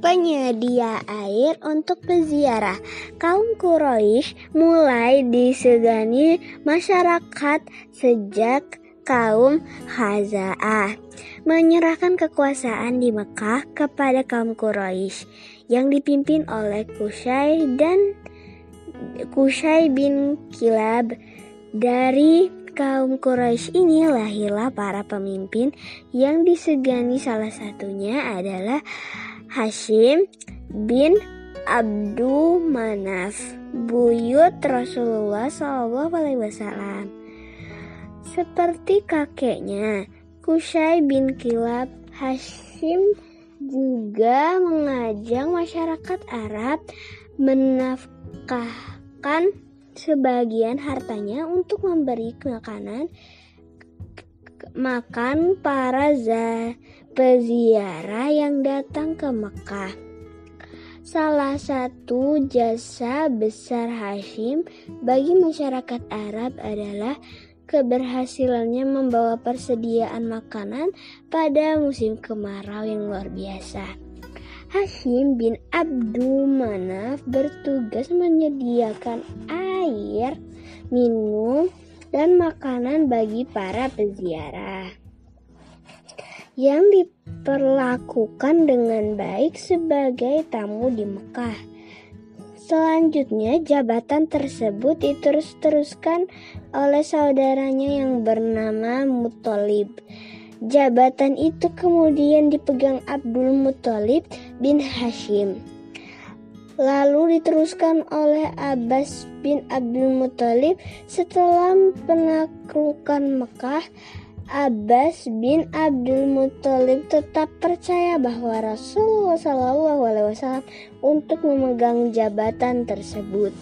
penyedia air untuk peziarah. Kaum Quraisy mulai disegani masyarakat sejak kaum Khaza'ah menyerahkan kekuasaan di Mekah kepada kaum Quraisy yang dipimpin oleh Kusai dan Kusai bin Kilab dari kaum Quraisy ini lahirlah para pemimpin yang disegani salah satunya adalah Hashim bin Abdul Manaf, buyut Rasulullah SAW. Seperti kakeknya, Kusai bin Kilab, Hashim juga mengajak masyarakat Arab menafkahkan sebagian hartanya untuk memberi makanan makan para peziarah yang datang ke Mekah. Salah satu jasa besar Hashim bagi masyarakat Arab adalah keberhasilannya membawa persediaan makanan pada musim kemarau yang luar biasa. Hashim bin Abdul Manaf bertugas menyediakan air, minum, dan makanan bagi para peziarah yang diperlakukan dengan baik sebagai tamu di Mekah. Selanjutnya, jabatan tersebut diterus-teruskan oleh saudaranya yang bernama Muthalib. Jabatan itu kemudian dipegang Abdul Muthalib bin Hashim. Lalu diteruskan oleh Abbas bin Abdul Muthalib setelah penaklukan Mekah. Abbas bin Abdul Muthalib tetap percaya bahwa Rasulullah Shallallahu Alaihi Wasallam untuk memegang jabatan tersebut.